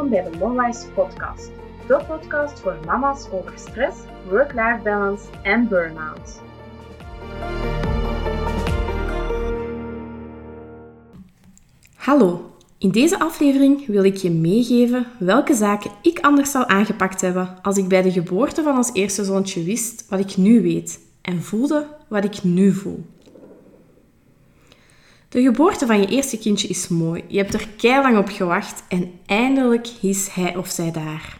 Welkom bij de Momwise podcast. De podcast voor mama's over stress, work-life balance en burn-out. Hallo, in deze aflevering wil ik je meegeven welke zaken ik anders zou aangepakt hebben als ik bij de geboorte van ons eerste zoontje wist wat ik nu weet en voelde wat ik nu voel. De geboorte van je eerste kindje is mooi. Je hebt er lang op gewacht en eindelijk is hij of zij daar.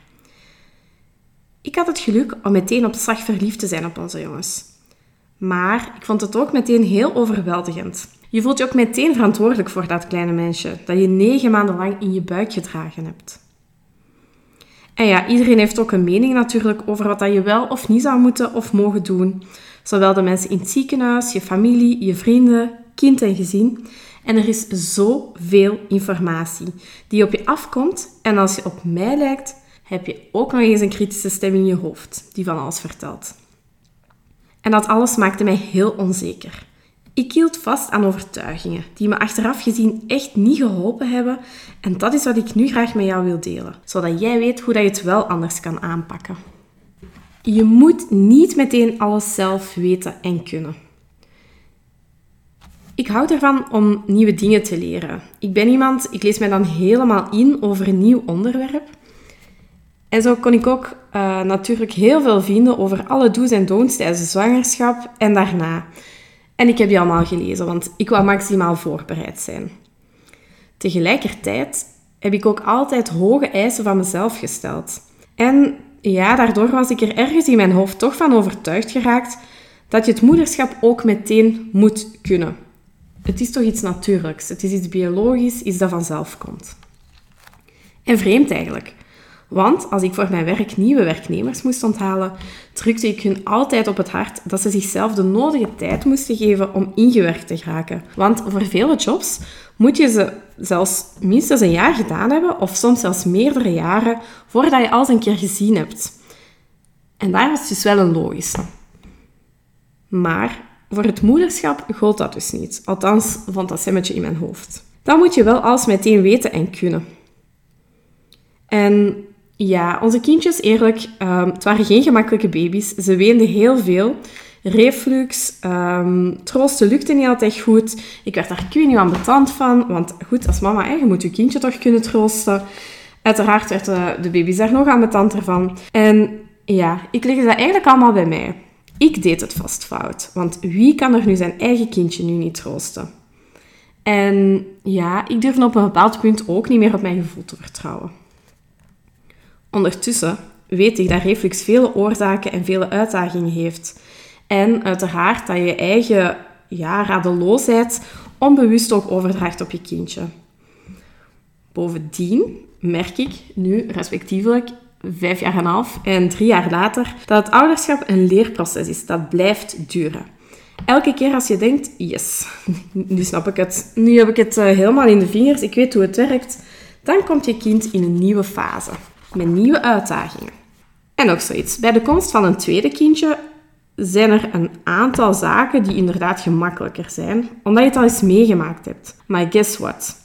Ik had het geluk om meteen op slag verliefd te zijn op onze jongens. Maar ik vond het ook meteen heel overweldigend. Je voelt je ook meteen verantwoordelijk voor dat kleine mensje dat je negen maanden lang in je buik gedragen hebt. En ja, iedereen heeft ook een mening natuurlijk over wat dat je wel of niet zou moeten of mogen doen. Zowel de mensen in het ziekenhuis, je familie, je vrienden, kind en gezin. En er is zoveel informatie die op je afkomt. En als je op mij lijkt, heb je ook nog eens een kritische stem in je hoofd die van alles vertelt. En dat alles maakte mij heel onzeker. Ik hield vast aan overtuigingen die me achteraf gezien echt niet geholpen hebben. En dat is wat ik nu graag met jou wil delen, zodat jij weet hoe dat je het wel anders kan aanpakken. Je moet niet meteen alles zelf weten en kunnen. Ik hou ervan om nieuwe dingen te leren. Ik ben iemand, ik lees mij dan helemaal in over een nieuw onderwerp. En zo kon ik ook uh, natuurlijk heel veel vinden over alle do's en don'ts tijdens de zwangerschap en daarna. En ik heb die allemaal gelezen, want ik wou maximaal voorbereid zijn. Tegelijkertijd heb ik ook altijd hoge eisen van mezelf gesteld. En ja, daardoor was ik er ergens in mijn hoofd toch van overtuigd geraakt dat je het moederschap ook meteen moet kunnen. Het is toch iets natuurlijks, het is iets biologisch, iets dat vanzelf komt. En vreemd eigenlijk. Want als ik voor mijn werk nieuwe werknemers moest onthalen, drukte ik hun altijd op het hart dat ze zichzelf de nodige tijd moesten geven om ingewerkt te geraken. Want voor vele jobs moet je ze zelfs minstens een jaar gedaan hebben, of soms zelfs meerdere jaren, voordat je alles een keer gezien hebt. En daar was dus wel een logische. Maar voor het moederschap gold dat dus niet. Althans, vond dat stemmetje in mijn hoofd. Dan moet je wel alles meteen weten en kunnen. En ja, onze kindjes, eerlijk, um, het waren geen gemakkelijke baby's. Ze weenden heel veel. Reflux, um, troosten lukte niet altijd goed. Ik werd daar niet ambetant van, want goed, als mama, je moet je kindje toch kunnen troosten. Uiteraard werden de baby's daar nog ambetanter van. En ja, ik legde dat eigenlijk allemaal bij mij. Ik deed het vast fout, want wie kan er nu zijn eigen kindje nu niet troosten? En ja, ik durfde op een bepaald punt ook niet meer op mijn gevoel te vertrouwen. Ondertussen weet ik dat reflux vele oorzaken en vele uitdagingen heeft. En uiteraard dat je eigen ja, radeloosheid onbewust ook overdraagt op je kindje. Bovendien merk ik nu respectievelijk vijf jaar en een half en drie jaar later dat ouderschap een leerproces is dat blijft duren. Elke keer als je denkt, yes, nu snap ik het, nu heb ik het eh, helemaal in de vingers, ik weet hoe het werkt, dan komt je kind in een nieuwe fase met nieuwe uitdagingen. En nog zoiets. Bij de komst van een tweede kindje zijn er een aantal zaken die inderdaad gemakkelijker zijn, omdat je het al eens meegemaakt hebt. Maar guess what?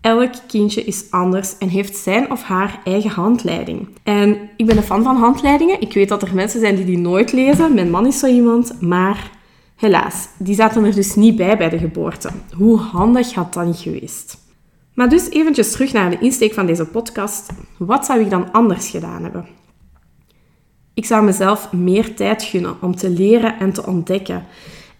Elk kindje is anders en heeft zijn of haar eigen handleiding. En ik ben een fan van handleidingen. Ik weet dat er mensen zijn die die nooit lezen. Mijn man is zo iemand. Maar helaas, die zaten er dus niet bij bij de geboorte. Hoe handig had dat niet geweest? Maar dus eventjes terug naar de insteek van deze podcast. Wat zou ik dan anders gedaan hebben? Ik zou mezelf meer tijd gunnen om te leren en te ontdekken.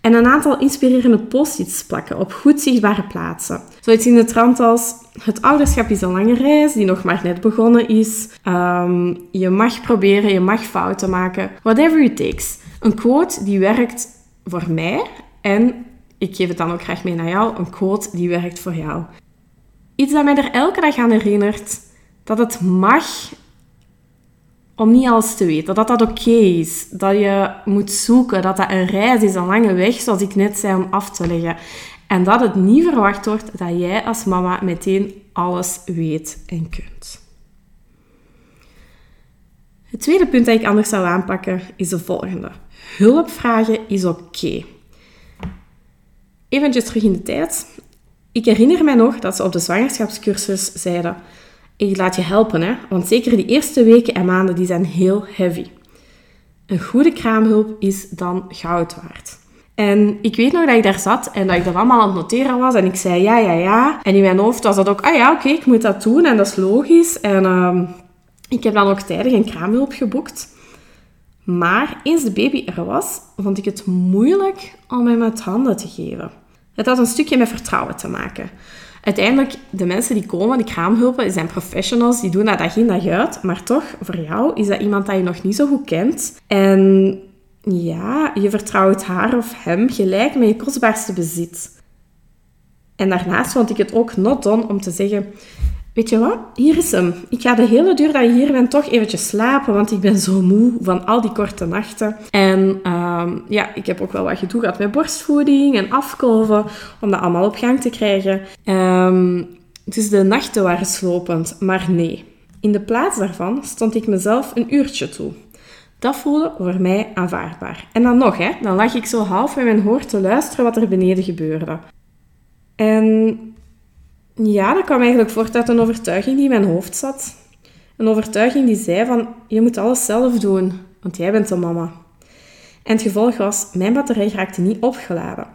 En een aantal inspirerende post-its plakken op goed zichtbare plaatsen. Zoiets in de trant als: Het ouderschap is een lange reis die nog maar net begonnen is. Ehm, je mag proberen, je mag fouten maken. Whatever it takes. Een quote die werkt voor mij en ik geef het dan ook graag mee naar jou. Een quote die werkt voor jou. Iets dat mij er elke dag aan herinnert dat het mag om niet alles te weten. Dat dat oké is. Dat je moet zoeken. Dat dat een reis is, een lange weg, zoals ik net zei, om af te leggen. En dat het niet verwacht wordt dat jij als mama meteen alles weet en kunt. Het tweede punt dat ik anders zou aanpakken is de volgende. Hulp vragen is oké. Even terug in de tijd. Ik herinner mij nog dat ze op de zwangerschapscursus zeiden: Ik laat je helpen, hè? want zeker die eerste weken en maanden die zijn heel heavy. Een goede kraamhulp is dan goud waard. En ik weet nog dat ik daar zat en dat ik dat allemaal aan het noteren was. En ik zei ja, ja, ja. En in mijn hoofd was dat ook, ah ja, oké, ik moet dat doen. En dat is logisch. En uh, ik heb dan ook tijdig een kraamhulp geboekt. Maar eens de baby er was, vond ik het moeilijk om hem uit handen te geven. Het had een stukje met vertrouwen te maken. Uiteindelijk, de mensen die komen, die kraamhulpen, zijn professionals, die doen dat dag in dag uit. Maar toch, voor jou is dat iemand dat je nog niet zo goed kent. En ja, je vertrouwt haar of hem gelijk met je kostbaarste bezit. En daarnaast vond ik het ook not done om te zeggen... Weet je wat? Hier is hem. Ik ga de hele duur dat je hier bent toch eventjes slapen, want ik ben zo moe van al die korte nachten. En ehm, ja, ik heb ook wel wat gedoe gehad met borstvoeding en afkolven, om dat allemaal op gang te krijgen. Um, dus de nachten waren slopend, maar nee. In de plaats daarvan stond ik mezelf een uurtje toe. Dat voelde voor mij aanvaardbaar. En dan nog, hè, dan lag ik zo half met mijn hoor te luisteren wat er beneden gebeurde. En ja, dat kwam eigenlijk voort uit een overtuiging die in mijn hoofd zat. Een overtuiging die zei van, je moet alles zelf doen, want jij bent de mama. En het gevolg was, mijn batterij raakte niet opgeladen.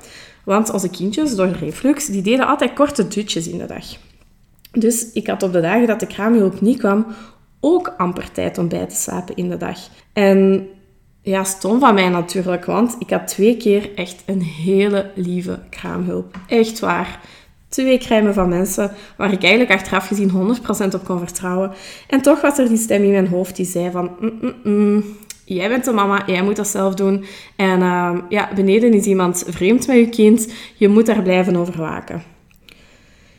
Want onze kindjes, door reflux, die deden altijd korte dutjes in de dag. Dus ik had op de dagen dat de kraamhulp niet kwam, ook amper tijd om bij te slapen in de dag. En ja, stom van mij natuurlijk, want ik had twee keer echt een hele lieve kraamhulp. Echt waar. Twee crèmen van mensen waar ik eigenlijk achteraf gezien 100% op kon vertrouwen. En toch was er die stem in mijn hoofd die zei van... Mm, mm, mm, jij bent de mama, jij moet dat zelf doen. En uh, ja, beneden is iemand vreemd met je kind. Je moet daar blijven over waken.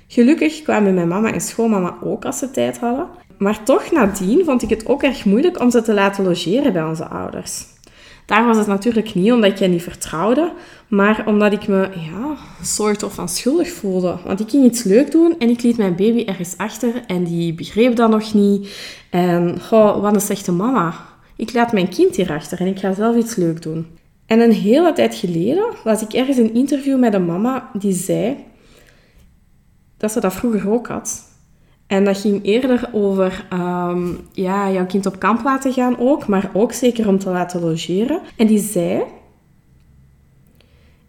Gelukkig kwamen mijn mama en schoonmama ook als ze tijd hadden. Maar toch nadien vond ik het ook erg moeilijk om ze te laten logeren bij onze ouders. Daar was het natuurlijk niet omdat hen niet vertrouwde, maar omdat ik me ja, soort of van schuldig voelde. Want ik ging iets leuk doen en ik liet mijn baby ergens achter en die begreep dat nog niet. En goh, wat een slechte mama. Ik laat mijn kind hier achter en ik ga zelf iets leuk doen. En een hele tijd geleden was ik ergens een interview met een mama die zei dat ze dat vroeger ook had. En dat ging eerder over um, ja, jouw kind op kamp laten gaan ook, maar ook zeker om te laten logeren. En die zei,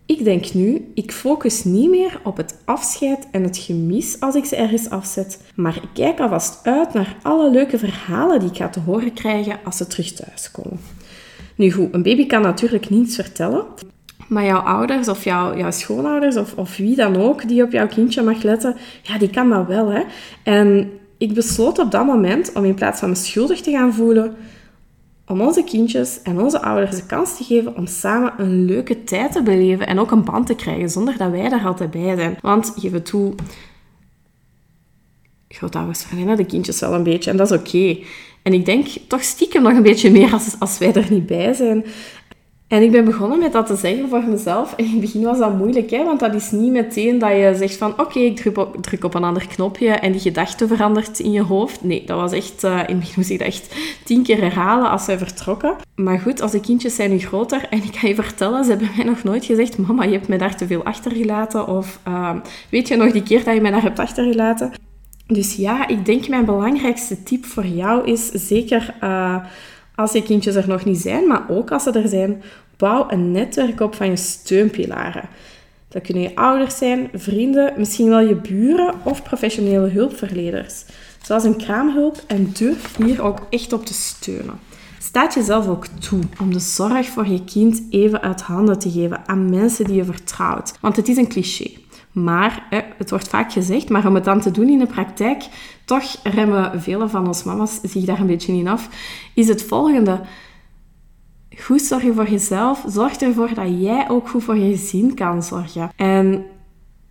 ik denk nu, ik focus niet meer op het afscheid en het gemis als ik ze ergens afzet, maar ik kijk alvast uit naar alle leuke verhalen die ik ga te horen krijgen als ze terug thuis komen. Nu goed, een baby kan natuurlijk niets vertellen, maar jouw ouders of jouw, jouw schoonouders of, of wie dan ook die op jouw kindje mag letten, ja, die kan dat wel. Hè? En ik besloot op dat moment om in plaats van me schuldig te gaan voelen, om onze kindjes en onze ouders de kans te geven om samen een leuke tijd te beleven en ook een band te krijgen, zonder dat wij daar altijd bij zijn. Want, geef het toe, grootouders verwennen de kindjes wel een beetje en dat is oké. En ik denk toch stiekem nog een beetje meer als, als wij er niet bij zijn. En ik ben begonnen met dat te zeggen voor mezelf. En in het begin was dat moeilijk, hè? want dat is niet meteen dat je zegt van oké, ik druk op, een ander knopje en die gedachte verandert in je hoofd. Nee, dat was echt, uh, in het begin moest ik dat echt tien keer herhalen als wij vertrokken. Maar goed, als de kindjes zijn nu groter en ik kan je vertellen, ze hebben mij nog nooit gezegd, mama, je hebt me daar te veel achtergelaten. Of uh, weet je nog die keer dat je mij daar hebt achtergelaten? Dus ja, ik denk mijn belangrijkste tip voor jou is zeker... Uh, als je kindjes er nog niet zijn, maar ook als ze er zijn, bouw een netwerk op van je steunpilaren. Dat kunnen je ouders zijn, vrienden, misschien wel je buren of professionele hulpverleners. Zoals een kraamhulp en durf hier ook echt op te steunen. Staat jezelf ook toe om de zorg voor je kind even uit handen te geven aan mensen die je vertrouwt. Want het is een cliché. Maar, het wordt vaak gezegd, maar om het dan te doen in de praktijk, toch remmen vele van ons mama's zich daar een beetje in af, is het volgende. Goed zorgen voor jezelf. Zorg ervoor dat jij ook goed voor je gezin kan zorgen. En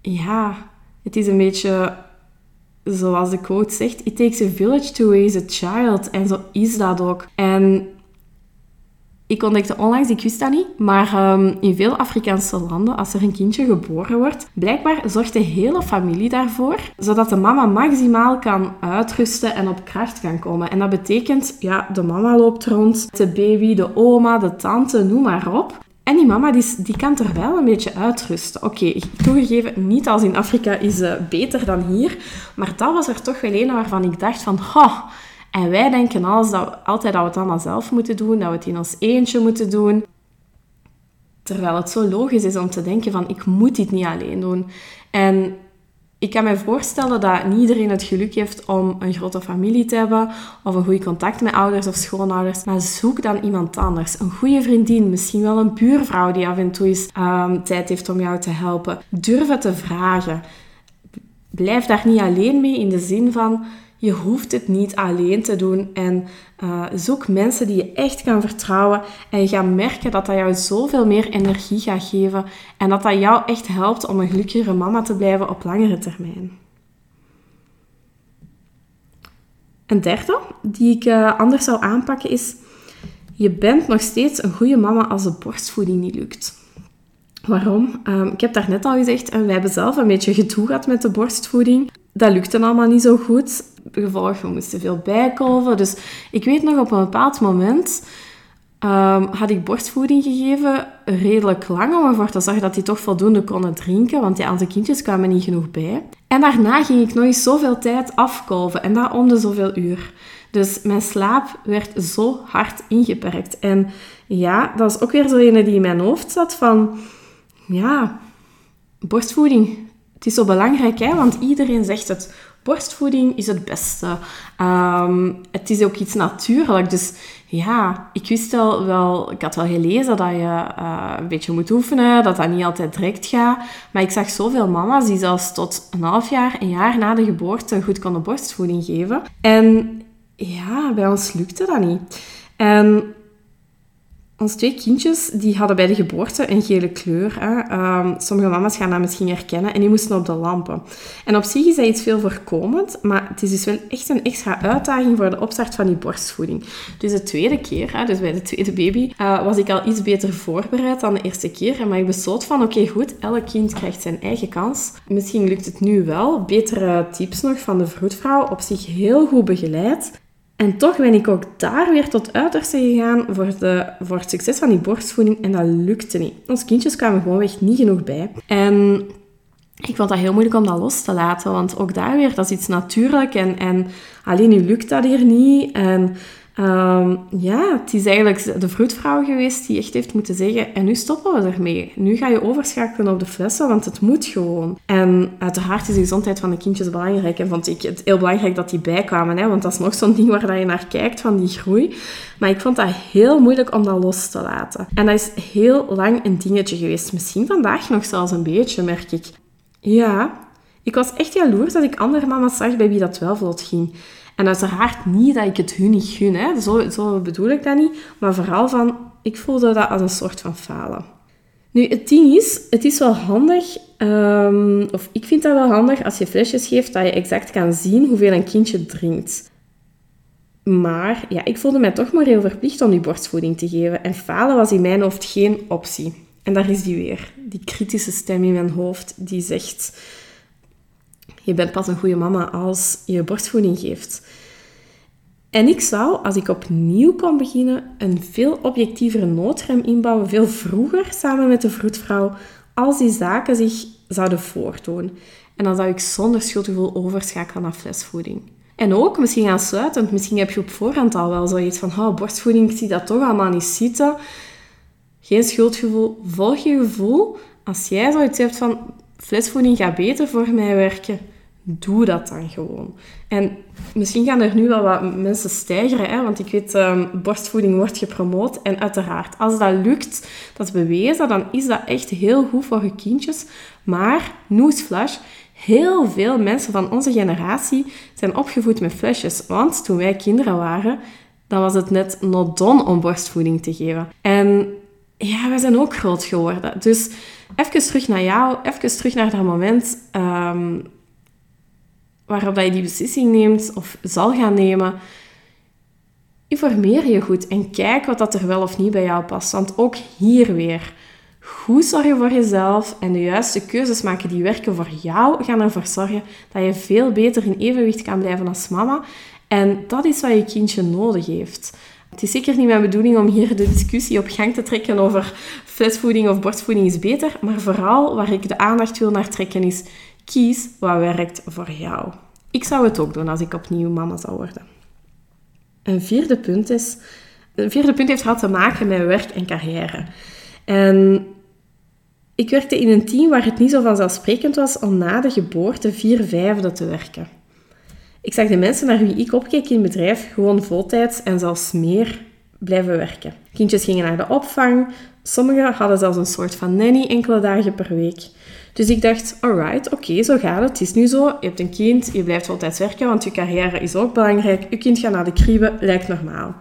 ja, het is een beetje zoals de quote zegt: It takes a village to raise a child. En zo is dat ook. En ik ontdekte onlangs, ik wist dat niet, maar um, in veel Afrikaanse landen, als er een kindje geboren wordt, blijkbaar zorgt de hele familie daarvoor, zodat de mama maximaal kan uitrusten en op kracht kan komen. En dat betekent, ja, de mama loopt rond, de baby, de oma, de tante, noem maar op. En die mama die, kan er wel een beetje uitrusten. Oké, toegegeven, niet als in Afrika is uh, beter dan hier. Maar dat was er toch wel een waarvan ik dacht van... Oh, en wij denken alles dat, altijd dat we het allemaal zelf moeten doen. Dat we het in ons eentje moeten doen. Terwijl het zo logisch is om te denken van... Ik moet dit niet alleen doen. En ik kan me voorstellen dat niet iedereen het geluk heeft om een grote familie te hebben of een goed contact met ouders of schoonouders. Maar zoek dan iemand anders. Een goede vriendin, misschien wel een buurvrouw die af en toe eens um, tijd heeft om jou te helpen. Durf het te vragen. Blijf daar niet alleen mee in de zin van je hoeft het niet alleen te doen en uh, zoek mensen die je echt kan vertrouwen en je gaat merken dat dat jou zoveel meer energie gaat geven en dat dat jou echt helpt om een gelukkigere mama te blijven op langere termijn. Een derde die ik uh, anders zou aanpakken is, je bent nog steeds een goede mama als de borstvoeding niet lukt. Waarom? Um, ik heb daarnet al gezegd, en wij hebben zelf een beetje gedoe gehad met de borstvoeding. Dat lukte allemaal niet zo goed gevolg, we moesten veel bijkolven. Dus ik weet nog, op een bepaald moment um, had ik borstvoeding gegeven, redelijk lang, om ervoor te zorgen dat die toch voldoende konden drinken, want die andere kindjes kwamen niet genoeg bij. En daarna ging ik nog eens zoveel tijd afkolven, en dat om de zoveel uur. Dus mijn slaap werd zo hard ingeperkt. En ja, dat is ook weer zo een die in mijn hoofd zat van... Ja, borstvoeding. Het is zo belangrijk, hè? want iedereen zegt het borstvoeding is het beste. Um, het is ook iets natuurlijk. Dus ja, ik wist wel, ik had wel gelezen dat je uh, een beetje moet oefenen, dat dat niet altijd direct gaat. Maar ik zag zoveel mama's die zelfs tot een half jaar, een jaar na de geboorte goed konden borstvoeding geven. En ja, bij ons lukte dat niet. En onze twee kindjes die hadden bij de geboorte een gele kleur. Ehm, sommige mama's gaan dat misschien herkennen en die moesten op de lampen. En op zich is dat iets veel voorkomend, maar het is dus wel echt een extra uitdaging voor de opstart van die borstvoeding. Dus de tweede keer, hè, dus bij de tweede baby, uh, was ik al iets beter voorbereid dan de eerste keer. Maar ik besloot van, oké goed, elk kind krijgt zijn eigen kans. Misschien lukt het nu wel. Betere tips nog van de vroedvrouw, op zich heel goed begeleid. En toch ben ik ook daar weer tot uiterste gegaan voor, de, voor het succes van die borstvoeding. En dat lukte niet. Onze kindjes kwamen gewoonweg niet genoeg bij. En ik vond dat heel moeilijk om dat los te laten. Want ook daar weer, dat is iets natuurlijk. En, en alleen nu lukt dat hier niet. En Um, ja, het is eigenlijk de vroedvrouw geweest die echt heeft moeten zeggen: En nu stoppen we ermee. Nu ga je overschakelen op de flessen, want het moet gewoon. En uiteraard is de gezondheid van de kindjes belangrijk. En vond ik het heel belangrijk dat die bijkwamen, hè, want dat is nog zo'n ding waar je naar kijkt van die groei. Maar ik vond dat heel moeilijk om dat los te laten. En dat is heel lang een dingetje geweest. Misschien vandaag nog zelfs een beetje, merk ik. Ja, ik was echt jaloers dat ik andere mama's zag bij wie dat wel vlot ging. En uiteraard niet dat ik het hun niet gun. Zo, zo bedoel ik dat niet. Maar vooral van, ik voelde dat als een soort van falen. Nu, het ding is, het is wel handig, um, of ik vind dat wel handig als je flesjes geeft, dat je exact kan zien hoeveel een kindje drinkt. Maar ja, ik voelde mij toch maar heel verplicht om die borstvoeding te geven. En falen was in mijn hoofd geen optie. En daar is die weer, die kritische stem in mijn hoofd die zegt: Je bent pas een goede mama als je borstvoeding geeft. En ik zou, als ik opnieuw kon beginnen, een veel objectievere noodrem inbouwen, veel vroeger samen met de vroedvrouw, als die zaken zich zouden voordoen. En dan zou ik zonder schuldgevoel overschakelen naar flesvoeding. En ook misschien aansluitend, misschien heb je op voorhand al wel zoiets van, oh, borstvoeding, ik zie dat toch allemaal niet zitten. Geen schuldgevoel, volg je gevoel. Als jij zoiets hebt van, flesvoeding gaat beter voor mij werken, doe dat dan gewoon. En misschien gaan er nu wel wat mensen stijgeren, hè, want ik weet, um, borstvoeding wordt gepromoot. En uiteraard, als dat lukt, dat is bewezen, dan is dat echt heel goed voor je kindjes. Maar, newsflash, heel veel mensen van onze generatie zijn opgevoed met flesjes. Want toen wij kinderen waren, dan was het net not done om borstvoeding te geven. En ja, wij zijn ook groot geworden. Dus even terug naar jou, even terug naar dat moment... Um, waarop je die beslissing neemt of zal gaan nemen, informeer je goed en kijk wat dat er wel of niet bij jou past. Want ook hier weer, goed zorgen voor jezelf en de juiste keuzes maken die werken voor jou, gaan ervoor zorgen dat je veel beter in evenwicht kan blijven als mama. En dat is wat je kindje nodig heeft. Het is zeker niet mijn bedoeling om hier de discussie op gang te trekken over flesvoeding of borstvoeding is beter, maar vooral waar ik de aandacht wil naar trekken is, kies wat werkt voor jou. Ik zou het ook doen als ik opnieuw mama zou worden. Een vierde punt is, een vierde punt heeft vooral te maken met werk en carrière. En ik werkte in een team waar het niet zo vanzelfsprekend was om na de geboorte vier vijfde te werken. Ik zag de mensen naar wie ik opkeek in het bedrijf gewoon voltijds en zelfs meer blijven werken. Kindjes gingen naar de opvang, sommigen hadden zelfs een soort van nanny enkele dagen per week. Dus ik dacht, alright, oké, zo gaat het. Het is nu zo, je hebt een kind, je blijft voltijds werken, want je carrière is ook belangrijk. Je kind gaat naar de kriebe, lijkt normaal.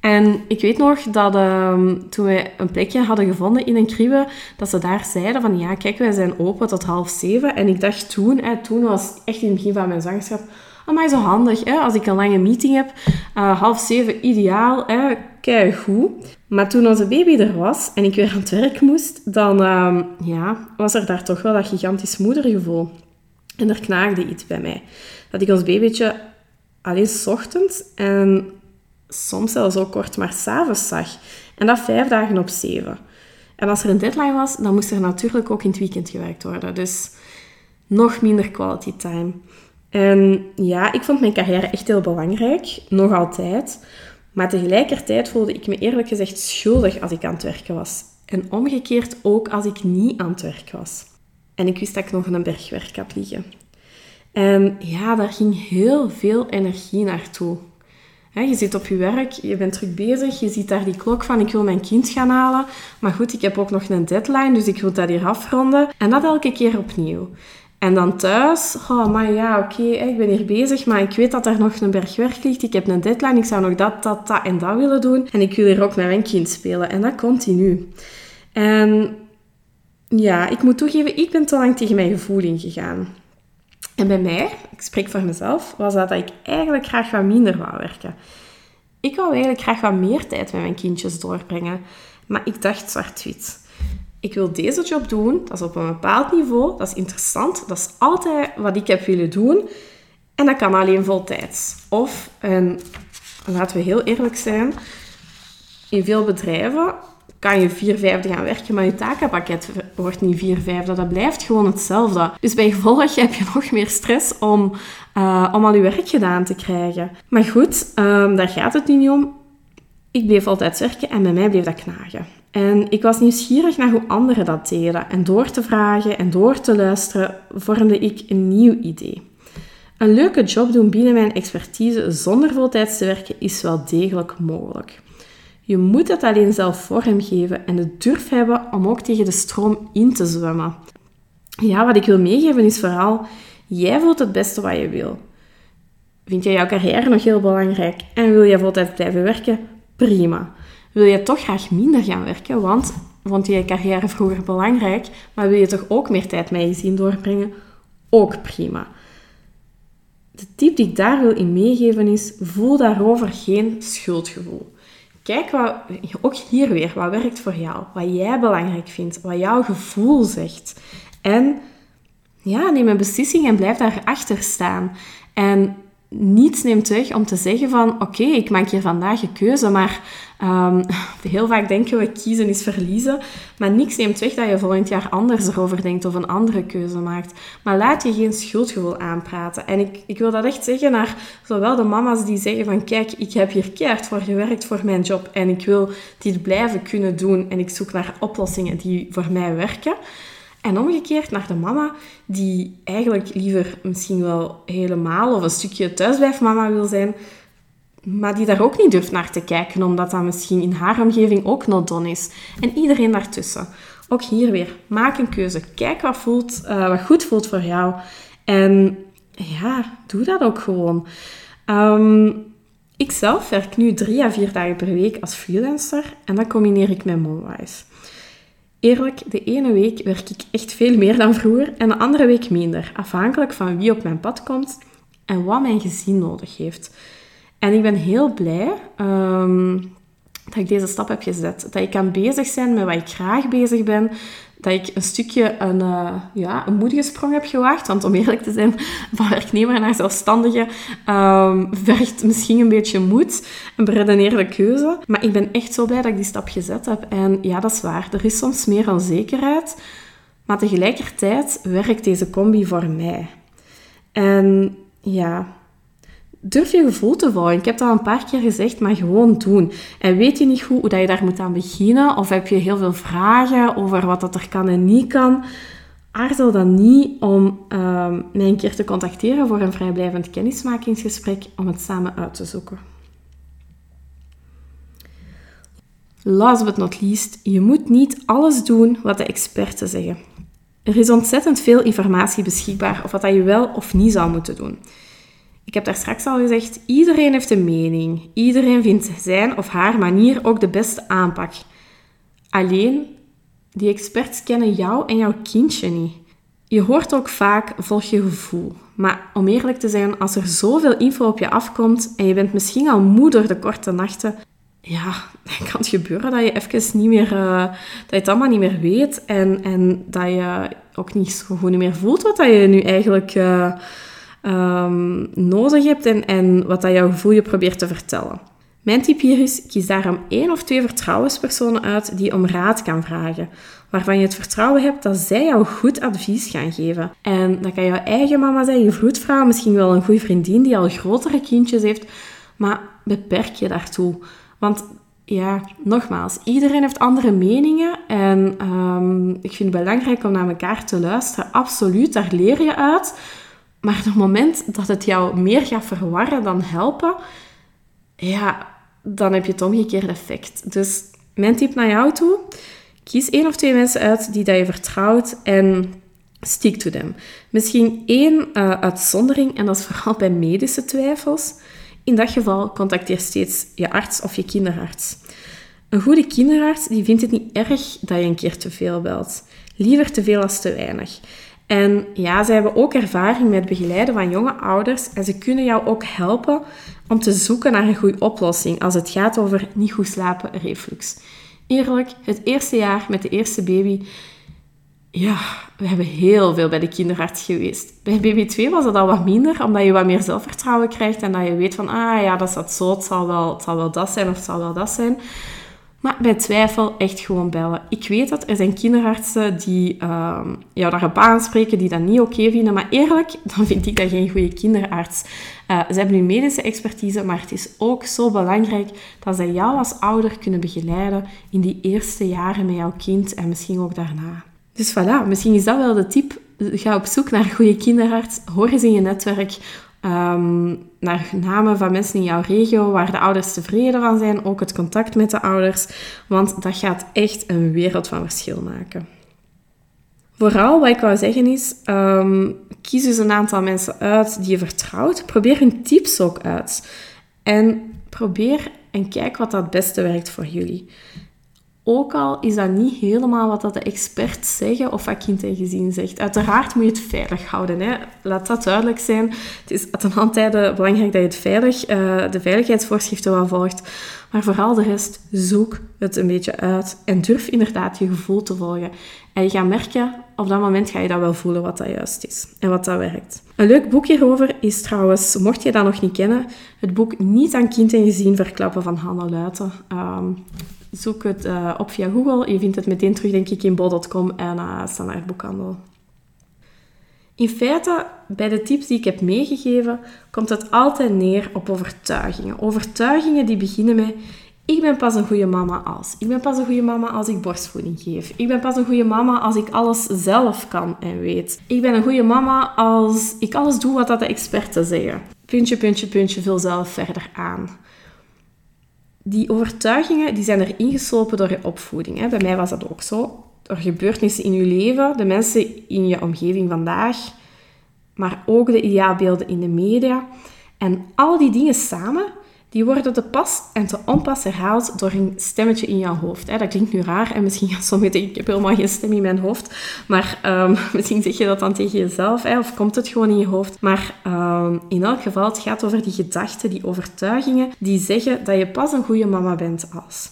En ik weet nog dat ehm, toen we een plekje hadden gevonden in een kriebe, dat ze daar zeiden van ja, kijk, wij zijn open tot half zeven. En ik dacht toen, toen was echt in het begin van mijn zwangerschap, maar zo handig, hè, als ik een lange meeting heb, uh, half zeven ideaal, hè, kei goed. Maar toen onze baby er was en ik weer aan het werk moest, dan uh, ja, was er daar toch wel dat gigantisch moedergevoel. En er knaagde iets bij mij. Dat ik ons babytje alleen s ochtends en soms zelfs ook kort maar s'avonds zag. En dat vijf dagen op zeven. En als er een deadline was, dan moest er natuurlijk ook in het weekend gewerkt worden. Dus nog minder quality time. En ja, ik vond mijn carrière echt heel belangrijk, nog altijd. Maar tegelijkertijd voelde ik me eerlijk gezegd schuldig als ik aan het werken was. En omgekeerd ook als ik niet aan het werk was. En ik wist dat ik nog een bergwerk had liggen. En ja, daar ging heel veel energie naartoe. je zit op je werk, je bent druk bezig, je ziet daar die klok van ik wil mijn kind gaan halen. Maar goed, ik heb ook nog een deadline, dus ik wil dat hier afronden. En dat elke keer opnieuw. En dan thuis, oh, maar ja, oké, ik ben hier bezig, maar ik weet dat er nog een berg werk ligt. Ik heb een deadline, ik zou nog dat, dat, dat en dat willen doen. En ik wil hier ook met mijn kind spelen. En dat continu. En ja, ik moet toegeven, ik ben te lang tegen mijn gevoel ingegaan. En bij mij, ik spreek voor mezelf, was dat, dat ik eigenlijk graag wat minder wou werken. Ik wou eigenlijk graag wat meer tijd met mijn kindjes doorbrengen. Maar ik dacht zwart-wit ik wil deze job doen, dat is op een bepaald niveau, dat is interessant, dat is altijd wat ik heb willen doen. En dat kan alleen voltijds. Of, en laten we heel eerlijk zijn, in veel bedrijven kan je vier vijfde gaan werken, maar je takenpakket wordt niet vier vijfde. Dat blijft gewoon hetzelfde. Dus bij gevolg heb je nog meer stress om, uh, om al je werk gedaan te krijgen. Maar goed, um, daar gaat het nu niet om. Ik bleef altijd werken en bij mij bleef dat knagen. En ik was nieuwsgierig naar hoe anderen dat deden. En door te vragen en door te luisteren vormde ik een nieuw idee. Een leuke job doen binnen mijn expertise zonder voltijds te werken is wel degelijk mogelijk. Je moet het alleen zelf vormgeven en de durf hebben om ook tegen de stroom in te zwemmen. Ja, wat ik wil meegeven is vooral, jij voelt het beste wat je wil. Vind jij jouw carrière nog heel belangrijk en wil je voltijds blijven werken? Prima wil je toch graag minder gaan werken, want vond je je carrière vroeger belangrijk, maar wil je toch ook meer tijd met je gezin doorbrengen? Ook prima. De tip die ik daar wil in meegeven is, voel daarover geen schuldgevoel. Kijk wat, ook hier weer, wat werkt voor jou, wat jij belangrijk vindt, wat jouw gevoel zegt. En ja, neem een beslissing en blijf daarachter staan. En niets neemt weg om te zeggen van oké, ik maak hier vandaag een keuze, maar um, heel vaak denken we kiezen is verliezen, maar niks neemt weg dat je volgend jaar anders erover denkt of een andere keuze maakt. Maar laat je geen schuldgevoel aanpraten. En ik, ik wil dat echt zeggen naar zowel de mama's die zeggen van kijk, ik heb hier keihard voor gewerkt voor mijn job en ik wil dit blijven kunnen doen en ik zoek naar oplossingen die voor mij werken. En omgekeerd naar de mama, die eigenlijk liever misschien wel helemaal of een stukje thuisblijfmama wil zijn, maar die daar ook niet durft naar te kijken, omdat dat misschien in haar omgeving ook not done is. En iedereen daartussen. Ook hier weer, maak een keuze. Kijk wat, voelt, uh, wat goed voelt voor jou. En ja, doe dat ook gewoon. Um, ik zelf werk nu drie à vier dagen per week als freelancer en dat combineer ik met Momwise. Eerlijk, de ene week werk ik echt veel meer dan vroeger en de andere week minder, afhankelijk van wie op mijn pad komt en wat mijn gezin nodig heeft. En ik ben heel blij um, dat ik deze stap heb gezet. Dat ik kan bezig zijn met wat ik graag bezig ben. Dat ik een stukje een, uh, ja, een moedige sprong heb gewaagd. Want om eerlijk te zijn, van werknemer naar zelfstandige um, vergt misschien een beetje moed. Een beredeneerde keuze. Maar ik ben echt zo blij dat ik die stap gezet heb. En ja, dat is waar. Er is soms meer onzekerheid. Maar tegelijkertijd werkt deze combi voor mij. En ja, durf je gevoel te volgen. Ik heb dat al een paar keer gezegd, maar gewoon doen. En weet je niet goed hoe dat je daar moet aan beginnen, of heb je heel veel vragen over wat dat er kan en niet kan, aarzel dan niet om uh, mij een keer te contacteren voor een vrijblijvend kennismakingsgesprek om het samen uit te zoeken. Last but not least, je moet niet alles doen wat de experten zeggen. Er is ontzettend veel informatie beschikbaar of wat je wel of niet zou moeten doen. Ik heb daar straks al gezegd, iedereen heeft een mening. Iedereen vindt zijn of haar manier ook de beste aanpak. Alleen, die experts kennen jou en jouw kindje niet. Je hoort ook vaak, volg je gevoel. Maar om eerlijk te zijn, als er zoveel info op je afkomt en je bent misschien al moe door de korte nachten, ja, dan kan het gebeuren dat je even niet meer, uh, dat je het allemaal niet meer weet en, en dat je ook niet zo goed meer voelt wat dat je nu eigenlijk uh, um, nodig hebt en, wat dat jouw gevoel je probeert te vertellen. Mijn tip hier is, kies daarom één of twee vertrouwenspersonen uit die om raad kan vragen, waarvan je het vertrouwen hebt dat zij jou goed advies gaan geven. En dat kan jouw eigen mama zijn, je vroedvrouw, misschien wel een goede vriendin die al grotere kindjes heeft, maar beperk je daartoe. Want ja, nogmaals, iedereen heeft andere meningen en um, ik vind het belangrijk om naar elkaar te luisteren. Absoluut, daar leer je uit. Maar op het moment dat het jou meer gaat verwarren dan helpen, ja, dan heb je het omgekeerde effect. Dus mijn tip naar jou toe, kies één of twee mensen uit die dat je vertrouwt en stick to them. Misschien één uh, uitzondering, en dat is vooral bij medische twijfels. In dat geval contacteer steeds je arts of je kinderarts. Een goede kinderarts die vindt het niet erg dat je een keer te veel belt. Liever te veel als te weinig. En ja, ze hebben ook ervaring met begeleiden van jonge ouders en ze kunnen jou ook helpen om te zoeken naar een goede oplossing als het gaat over niet goed slapen reflux. Eerlijk, het eerste jaar met de eerste baby, ja, we hebben heel veel bij de kinderarts geweest. Bij baby 2 was het al wat minder, omdat je wat meer zelfvertrouwen krijgt en dat je weet van, ah ja, dat is dat zo, het zal wel, het zal wel dat zijn of het zal wel dat zijn. Maar bij twijfel echt gewoon bellen. Ik weet dat er zijn kinderartsen die uh, jou daarop aanspreken, die dat niet oké vinden. Maar eerlijk, dan vind ik dat geen goede kinderarts. Uh, ze hebben nu medische expertise, maar het is ook zo belangrijk dat ze jou als ouder kunnen begeleiden in die eerste jaren met jouw kind en misschien ook daarna. Dus voilà, misschien is dat wel de tip. Ga op zoek naar een goede kinderarts. Hoor eens in je netwerk Um, naar namen van mensen in jouw regio waar de ouders tevreden van zijn, ook het contact met de ouders, want dat gaat echt een wereld van verschil maken. Vooral wat ik wou zeggen is, um, kies dus een aantal mensen uit die je vertrouwt. Probeer hun tips ook uit. En probeer en kijk wat dat beste werkt voor jullie. Ook al is dat niet helemaal wat dat de experts zeggen of wat kind en gezin zegt. Uiteraard moet je het veilig houden. Hè. Laat dat duidelijk zijn. Het is ten belangrijk dat je het veilig, uh, de veiligheidsvoorschriften wel volgt. Maar vooral de rest, zoek het een beetje uit. En durf inderdaad je gevoel te volgen. En je gaat merken, op dat moment ga je dat wel voelen wat dat juist is. En wat dat werkt. Een leuk boek hierover is trouwens, mocht je dat nog niet kennen, het boek Niet aan kind en gezin verklappen van Hanna Luiten. Um, Zoek het uh, op via Google. Je vindt het meteen terug, denk ik, in bol.com en uh, standaard boekhandel. In feite, bij de tips die ik heb meegegeven, komt het altijd neer op overtuigingen. Overtuigingen die beginnen met ik ben pas een goede mama als. Ik ben pas een goede mama als ik borstvoeding geef. Ik ben pas een goede mama als ik alles zelf kan en weet. Ik ben een goede mama als ik alles doe wat dat de experten zeggen. Puntje, puntje, puntje, vul zelf verder aan die overtuigingen die zijn er ingeslopen door je opvoeding. Hè. Bij mij was dat ook zo. Door gebeurtenissen in je leven, de mensen in je omgeving vandaag, maar ook de ideaalbeelden in de media. En al die dingen samen die worden te pas en te onpas herhaald door een stemmetje in jouw hoofd. Dat klinkt nu raar en misschien gaan sommigen denken, ik heb helemaal geen stem in mijn hoofd. Maar um, misschien zeg je dat dan tegen jezelf, of komt het gewoon in je hoofd. Maar um, in elk geval, het gaat over die gedachten, die overtuigingen, die zeggen dat je pas een goede mama bent als.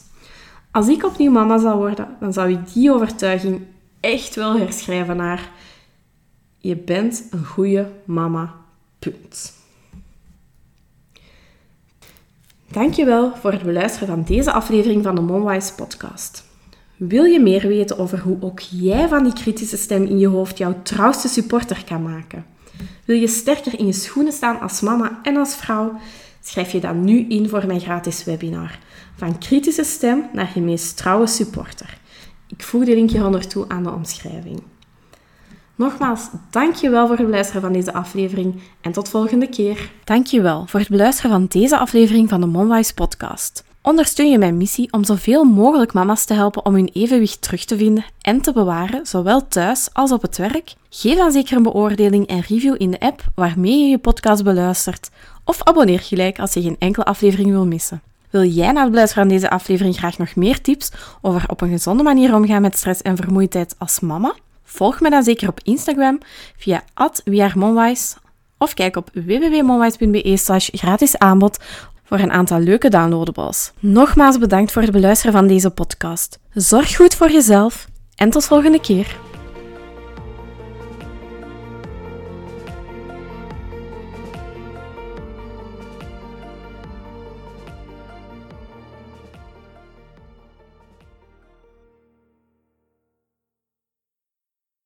Als ik opnieuw mama zou worden, dan zou ik die overtuiging echt wel herschrijven naar je bent een goede mama. Punt. Dankjewel voor het beluisteren van deze aflevering van de Momwise podcast. Wil je meer weten over hoe ook jij van die kritische stem in je hoofd jouw trouwste supporter kan maken? Wil je sterker in je schoenen staan als mama en als vrouw? Schrijf je dan nu in voor mijn gratis webinar. Van kritische stem naar je meest trouwe supporter. Ik voeg de linkje onder toe aan de omschrijving. Nogmaals, dankjewel voor het beluisteren van deze aflevering en tot volgende keer. Dankjewel voor het beluisteren van deze aflevering van de Monwise podcast. Ondersteun je mijn missie om zoveel mogelijk mama's te helpen om hun evenwicht terug te vinden en te bewaren, zowel thuis als op het werk? Geef dan zeker een beoordeling en review in de app waarmee je je podcast beluistert, of abonneer gelijk als je geen enkele aflevering wil missen. Wil jij na het beluisteren van deze aflevering graag nog meer tips over op een gezonde manier omgaan met stress en vermoeidheid als mama? Volg me dan zeker op Instagram via @wearemonwise of kijk op www.monwise.be slash gratis aanbod voor een aantal leuke downloadables. Nogmaals bedankt voor het beluisteren van deze podcast. Zorg goed voor jezelf en tot volgende keer.